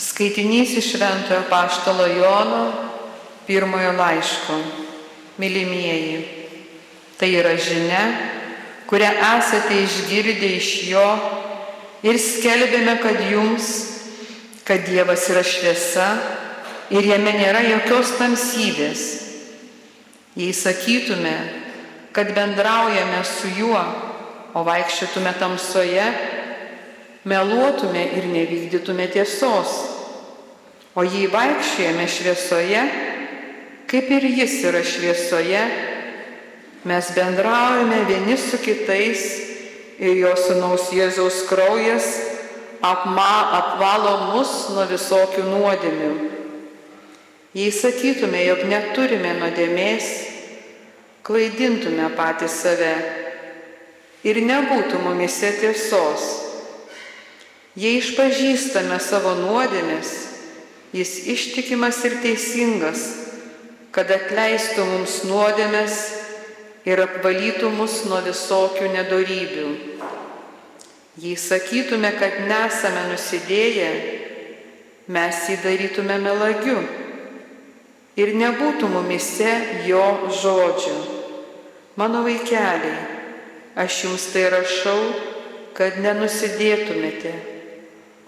Skaitinys iš Šventojo Paštalo Jono pirmojo laiško. Mylimieji, tai yra žinia, kurią esate išgirdę iš jo ir skelbėme, kad jums, kad Dievas yra šviesa ir jame nėra jokios tamsybės. Jei sakytume, kad bendraujame su juo, o vaikščiotume tamsoje, meluotume ir nevykdytume tiesos. O jei vaikščiojame šviesoje, kaip ir jis yra šviesoje, mes bendraujame vieni su kitais ir jo sunaus Jėzaus kraujas apma, apvalo mus nuo visokių nuodėmių. Jei sakytume, jog neturime nuodėmės, klaidintume patį save ir nebūtų mumise tiesos. Jei išpažįstame savo nuodėmės, jis ištikimas ir teisingas, kad atleistų mums nuodėmės ir apvalytų mus nuo visokių nedorybių. Jei sakytume, kad nesame nusidėję, mes jį darytume melagiu ir nebūtų mumise jo žodžių. Mano vaikeliai, aš jums tai rašau, kad nenusidėtumėte.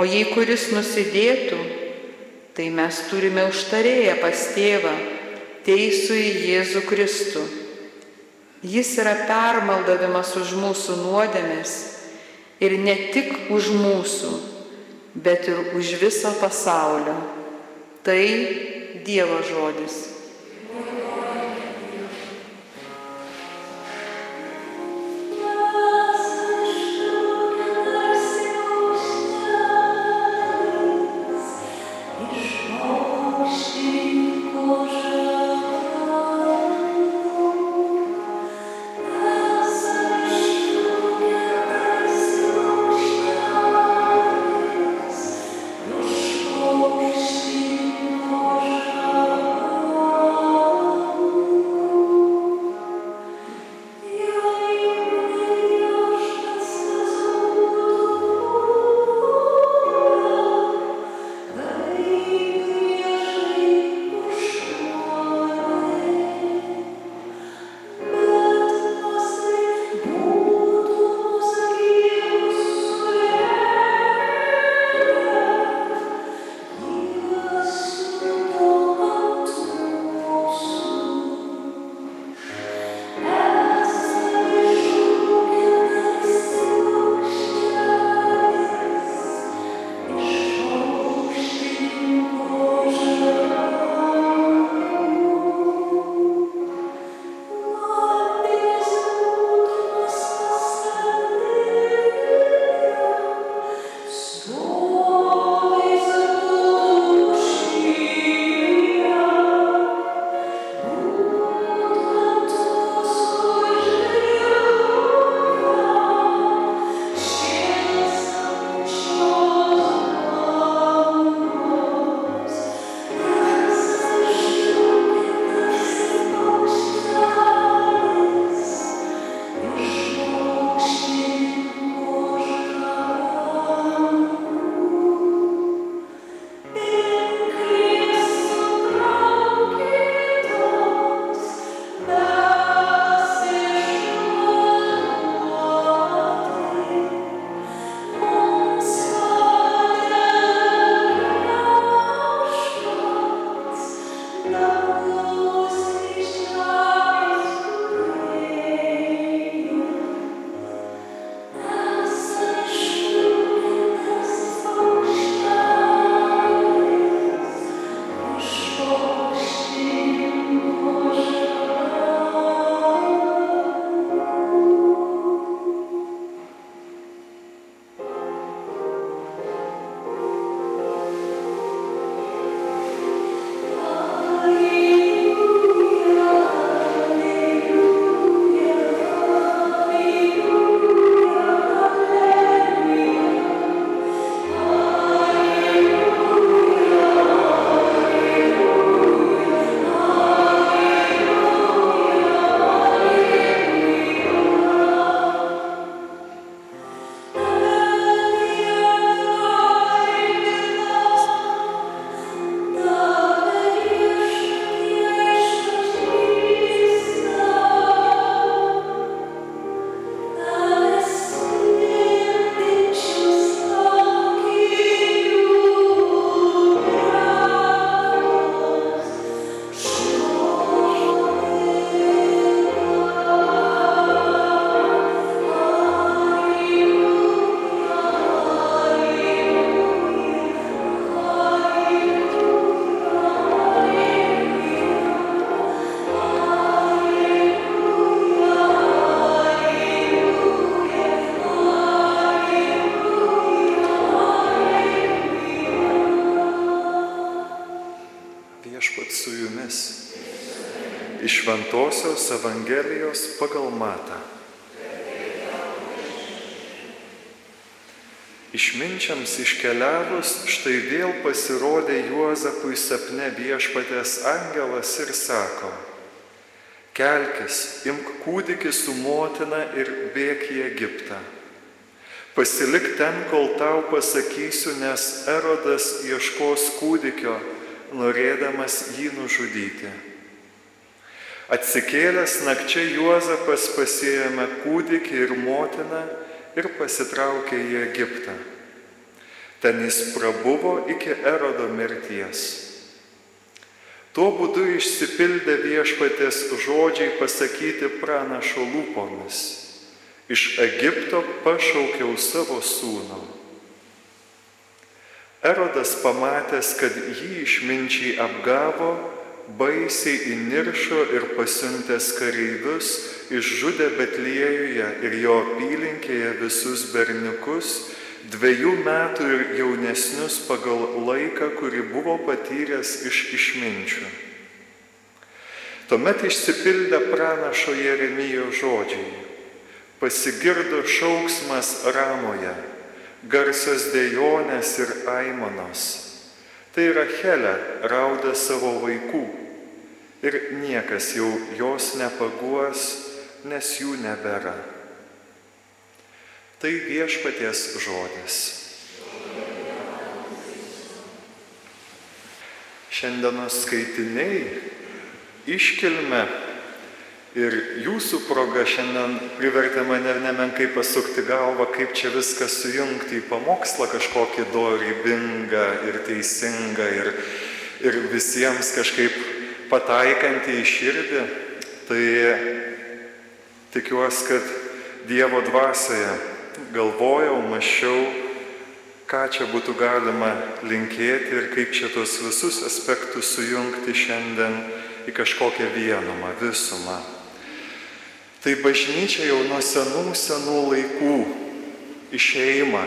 O jei kuris nusidėtų, tai mes turime užtarėję pas tėvą, teisų į Jėzų Kristų. Jis yra permaldavimas už mūsų nuodėmės ir ne tik už mūsų, bet ir už viso pasaulio. Tai Dievo žodis. Ventosios Evangelijos pagal Matą. Išminčiams iškeliavus, štai vėl pasirodė Juozapui sapne viešpatės angelas ir sako, kelkis, imk kūdikį su motina ir bėk į Egiptą. Pasilik ten, kol tau pasakysiu, nes Erodas ieškos kūdikio, norėdamas jį nužudyti. Atsikėlęs nakčia Juozapas pasėjame kūdikį ir motiną ir pasitraukė į Egiptą. Ten jis prabuvo iki erodo mirties. Tuo būdu išsipildė viešpatės žodžiai pasakyti pranašo lūpomis. Iš Egipto pašaukiau savo sūnų. Erodas pamatęs, kad jį išminčiai apgavo, baisiai įniršo ir pasiuntęs kareivius išžudė Betliejuje ir jo apylinkėje visus berniukus, dviejų metų ir jaunesnius pagal laiką, kurį buvo patyręs iš išminčių. Tuomet išsipildė pranašo Jeremijo žodžiai. Pasigirdo šauksmas ramoje, garsios dėjonės ir aimanos. Tai Rachelė rauda savo vaikų ir niekas jau jos nepaguos, nes jų nebėra. Tai viešpaties žodis. Šiandienos skaitiniai iškilme ir jūsų proga šiandien privertė mane nemenkai pasukti galvą, kaip čia viską sujungti į pamokslą kažkokį dorybingą ir teisingą ir, ir visiems kažkaip pataikantį į širdį. Tai Tikiuosi, kad Dievo dvasioje galvojau, mašiau, ką čia būtų galima linkėti ir kaip čia tos visus aspektus sujungti šiandien į kažkokią vienumą, visumą. Tai bažnyčia jau nuo senų, senų laikų išeima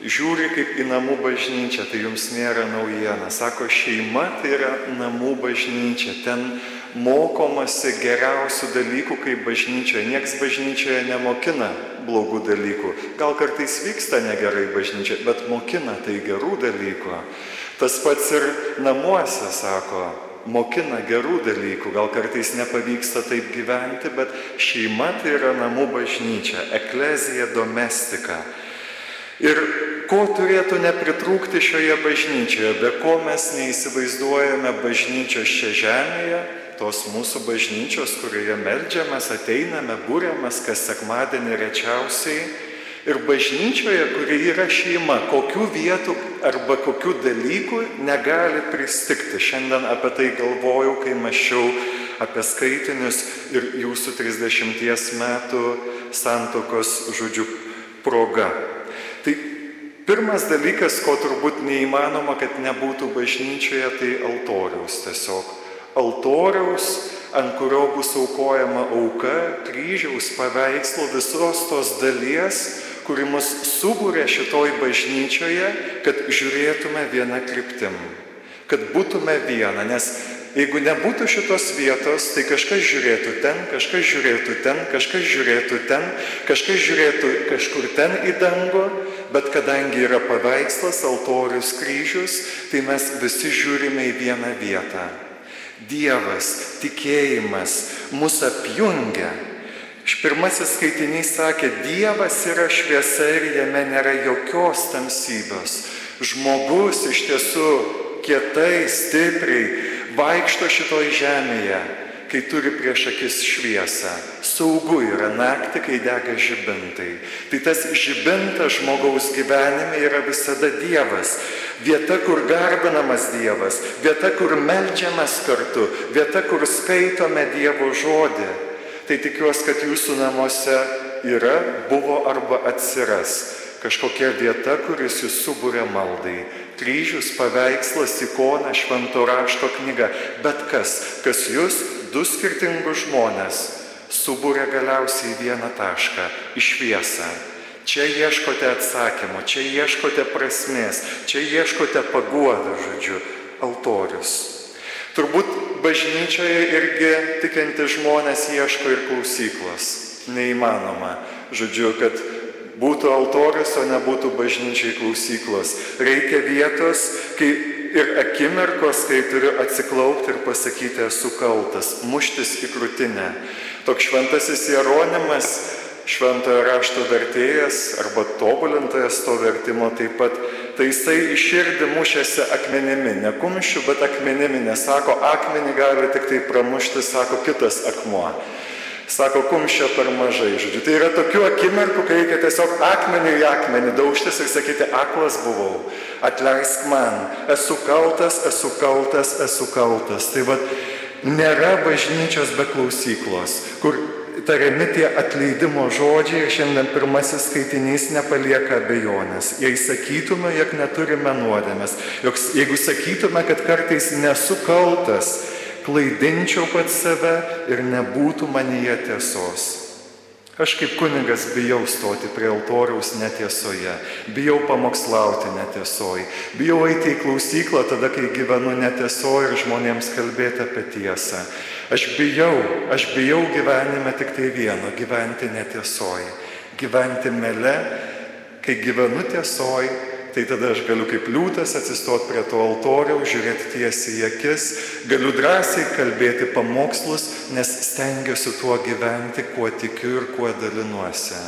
žiūri kaip į namų bažnyčią, tai jums nėra naujiena. Sako, šeima tai yra namų bažnyčia. Ten mokomasi geriausių dalykų kaip bažnyčioje. Niekas bažnyčioje nemokina blogų dalykų. Gal kartais vyksta negerai bažnyčia, bet mokina tai gerų dalykų. Tas pats ir namuose, sako, mokina gerų dalykų, gal kartais nepavyksta taip gyventi, bet šeima tai yra namų bažnyčia, eklezija domestika. Ir ko turėtų nepritrūkti šioje bažnyčioje, be ko mes neįsivaizduojame bažnyčios čia žemėje, tos mūsų bažnyčios, kurioje melžiamės, ateiname, būriamės, kas sekmadienį rečiausiai. Ir bažnyčioje, kuri yra šeima, kokių vietų arba kokių dalykų negali pristikti. Šiandien apie tai galvojau, kai mašiau apie skaitinius ir jūsų 30 metų santokos žodžių proga. Tai pirmas dalykas, ko turbūt neįmanoma, kad nebūtų bažnyčioje, tai altoriaus tiesiog. Altoriaus, ant kurio bus aukojama auka, kryžiaus paveikslo visos tos dalies, kuri mus subūrė šitoj bažnyčioje, kad žiūrėtume vieną kryptim, kad būtume viena, nes Jeigu nebūtų šitos vietos, tai kažkas žiūrėtų ten, kažkas žiūrėtų ten, kažkas žiūrėtų ten, kažkas žiūrėtų kažkur ten į dangų, bet kadangi yra paveikslas, altorius, kryžius, tai mes visi žiūrime į vieną vietą. Dievas, tikėjimas mus apjungia. Pirmasis skaitinys sakė, Dievas yra šviesa ir jame nėra jokios tamsybės. Žmogus iš tiesų kietai, stipriai vaikšto šitoj žemėje, kai turi prieš akis šviesą. Saugu yra naktį, kai dega žibintai. Tai tas žibintas žmogaus gyvenime yra visada Dievas. Vieta, kur garbinamas Dievas, vieta, kur melžiamas kartu, vieta, kur skaitome Dievo žodį. Tai tikiuosi, kad jūsų namuose yra, buvo arba atsiras kažkokia vieta, kuris jūs subūrė maldai kryžius, paveikslas, ikona, švento rašto knyga, bet kas, kas jūs, du skirtingus žmonės, subūrė galiausiai vieną tašką - į šviesą. Čia ieškote atsakymo, čia ieškote prasmės, čia ieškote paguodą, žodžiu, altorius. Turbūt bažnyčioje irgi tikinti žmonės ieško ir klausyklos. Neįmanoma. Žodžiu, kad būtų altorius, o nebūtų bažnyčiai klausyklos. Reikia vietos, kai ir akimirkos, kai turiu atsiklaupti ir pasakyti, esu kaltas, muštis į krūtinę. Toks šventasis Jeronimas, šventojo rašto vertėjas arba tobulintojas to vertimo taip pat, tai jisai iširdį mušėsi akmenimi, ne kumščiu, bet akmenimi, nesako, akmenį gali tik tai pramušti, sako kitas akmuo. Sako, kumščio per mažai, žodžiu. Tai yra tokių akimirkų, kai reikia tiesiog akmenį į akmenį daužtis ir sakyti, aklas buvau, atleisk man, esu kaltas, esu kaltas, esu kaltas. Tai vad, nėra bažnyčios be klausyklos, kur tariami tie atleidimo žodžiai ir šiandien pirmasis skaitinys nepalieka abejonės. Jei sakytume, jog neturime nuodėmės, jog jeigu sakytume, kad kartais nesu kaltas, klaidinčiau pats save ir nebūtų manyje tiesos. Aš kaip kunigas bijau stoti prie altoriaus netiesoje, bijau pamokslauti netiesoje, bijau eiti į klausyklą tada, kai gyvenu netiesoje ir žmonėms kalbėti apie tiesą. Aš bijau, aš bijau gyvenime tik tai vieno - gyventi netiesoje, gyventi mele, kai gyvenu tiesoje tai tada aš galiu kaip liūtas atsistot prie to altoriaus, žiūrėti tiesiai į akis, galiu drąsiai kalbėti pamokslus, nes stengiuosi tuo gyventi, kuo tikiu ir kuo dalinuosi.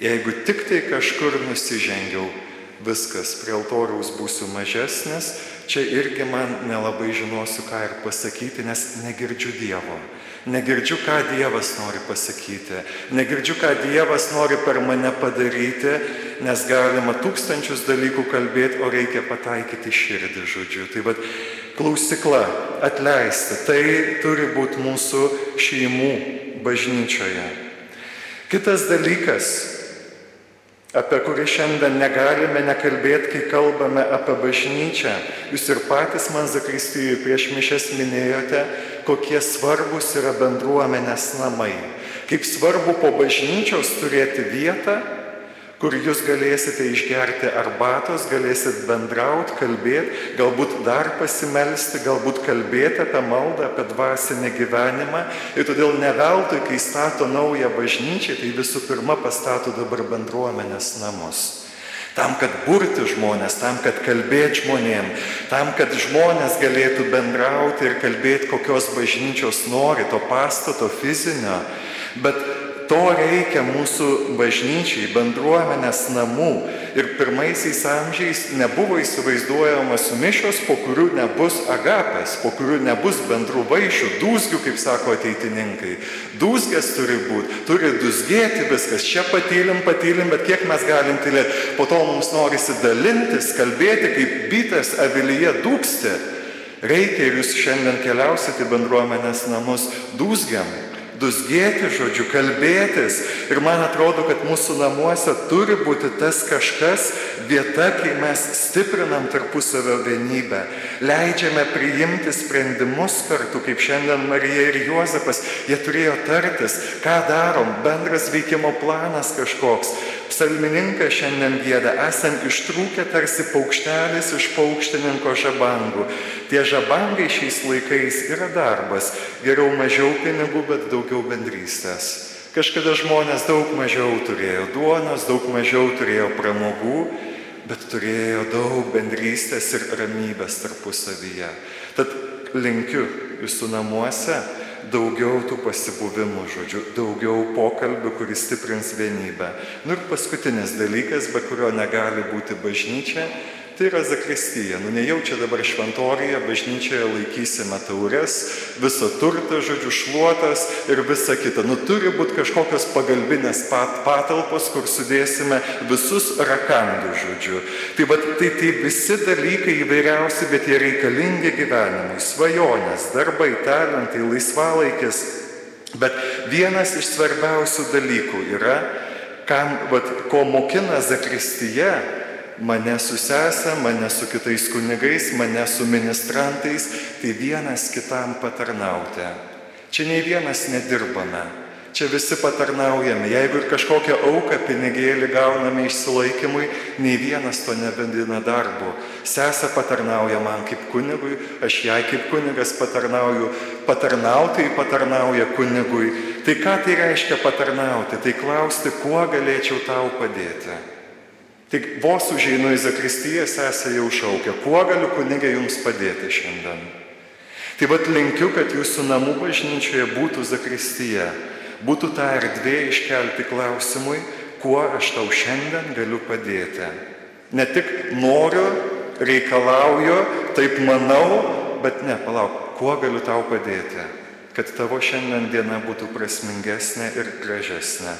Jeigu tik tai kažkur nusižengiau, viskas, prie altoriaus būsiu mažesnis, čia irgi man nelabai žinosiu, ką ir pasakyti, nes negirdžiu Dievo. Negirdžiu, ką Dievas nori pasakyti. Negirdžiu, ką Dievas nori per mane padaryti, nes galima tūkstančius dalykų kalbėti, o reikia pataikyti širdį, žodžiu. Tai vad, klausikla, atleisti, tai turi būti mūsų šeimų bažnyčioje. Kitas dalykas, apie kurį šiandien negalime nekalbėti, kai kalbame apie bažnyčią. Jūs ir patys man Zakristijoje prieš mišes minėjote, kokie svarbus yra bendruomenės namai. Kaip svarbu po bažnyčios turėti vietą, kur jūs galėsite išgerti arbatos, galėsit bendrauti, kalbėti, galbūt dar pasimelsti, galbūt kalbėti apie maldą, apie dvasinį gyvenimą. Ir todėl neveltui, kai stato naują bažnyčią, tai visų pirma pastato dabar bendruomenės namus. Tam, kad burti žmonės, tam, kad kalbėti žmonėm, tam, kad žmonės galėtų bendrauti ir kalbėti, kokios bažnyčios nori, to pastato fizinio. Bet to reikia mūsų bažnyčiai, bendruomenės namų. Ir pirmaisiais amžiais nebuvo įsivaizduojamas mišios, po kurių nebus agapės, po kurių nebus bendrų vaišių, dūsgių, kaip sako ateitininkai. Dūsgės turi būti, turi dūsgėti viskas. Čia patylim, patylim, bet kiek mes galim tylėti. Po to mums norisi dalintis, kalbėti, kaip bitas avilyje dūksti. Reikia ir jūs šiandien keliausite bendruomenės namus dūsgiam dusgėti, žodžiu, kalbėtis. Ir man atrodo, kad mūsų namuose turi būti tas kažkas vieta, kai mes stiprinam tarpusavio vienybę, leidžiame priimti sprendimus kartu, kaip šiandien Marija ir Juozapas, jie turėjo tartis, ką darom, bendras veikimo planas kažkoks. Psalmininkas šiandien gėda, esam ištrūkę tarsi paukštelis iš paukštininko žabangų. Tie žabangai šiais laikais yra darbas. Geriau mažiau pinigų, bet daugiau bendrystės. Kažkada žmonės daug mažiau turėjo duonos, daug mažiau turėjo pramogų, bet turėjo daug bendrystės ir ramybės tarpusavyje. Tad linkiu jūsų namuose daugiau tų pasibuvimų, žodžiu, daugiau pokalbių, kuris stiprins vienybę. Nu ir paskutinis dalykas, be kurio negali būti bažnyčia, Tai yra zakristija. Nu nejaučia dabar šventorija, bažnyčioje laikysime taures, visą turtą, žodžiu, šluotas ir visa kita. Nu turi būti kažkokios pagalbinės pat, patalpos, kur sudėsime visus rakandus, žodžiu. Tai, bet, tai, tai visi dalykai įvairiausi, bet jie reikalingi gyvenimui. Svajonės, darbai, talentai, laisvalaikis. Bet vienas iš svarbiausių dalykų yra, kam, vat, ko mokina zakristija, mane su sesė, mane su kitais kunigais, mane su ministrantais, tai vienas kitam patarnauti. Čia nei vienas nedirbame, Čia visi patarnaujame. Jeigu ir kažkokią auką pinigėlį gauname išsilaikymui, nei vienas to nebendina darbu. Sesė patarnauja man kaip kunigui, aš jai kaip kunigas patarnauju, patarnautai patarnauja kunigui. Tai ką tai reiškia patarnauti? Tai klausti, kuo galėčiau tau padėti. Tik vos užeinu į Zakristiją, sesė jau šaukia, kuo galiu kunigė jums padėti šiandien. Tai vad linkiu, kad jūsų namų bažnyčioje būtų Zakristija būtų ta erdvė iškelti klausimui, kuo aš tau šiandien galiu padėti. Ne tik noriu, reikalauju, taip manau, bet ne, palauk, kuo galiu tau padėti, kad tavo šiandien diena būtų prasmingesnė ir gražesnė.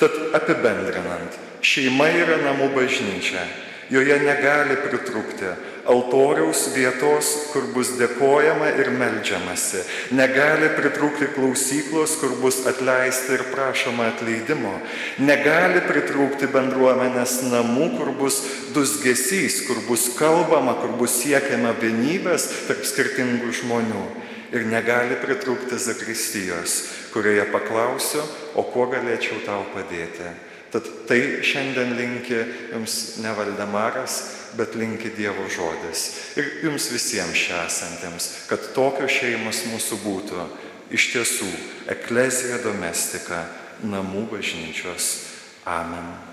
Tad apibendrinant, šeima yra namų bažnyčia, joje negali pritrūkti altoriaus vietos, kur bus dėkojama ir melžiamasi. Negali pritrūkti klausyklos, kur bus atleista ir prašoma atleidimo. Negali pritrūkti bendruomenės namų, kur bus dusgesys, kur bus kalbama, kur bus siekiama vienybės tarp skirtingų žmonių. Ir negali pritrūkti zakristijos, kurioje paklausiu, o kuo galėčiau tau padėti. Tad tai šiandien linki jums ne Valdemaras, bet linki Dievo žodis. Ir jums visiems čia esantiems, kad tokios šeimos mūsų būtų iš tiesų eklezija domestika, namų bažnyčios. Amen.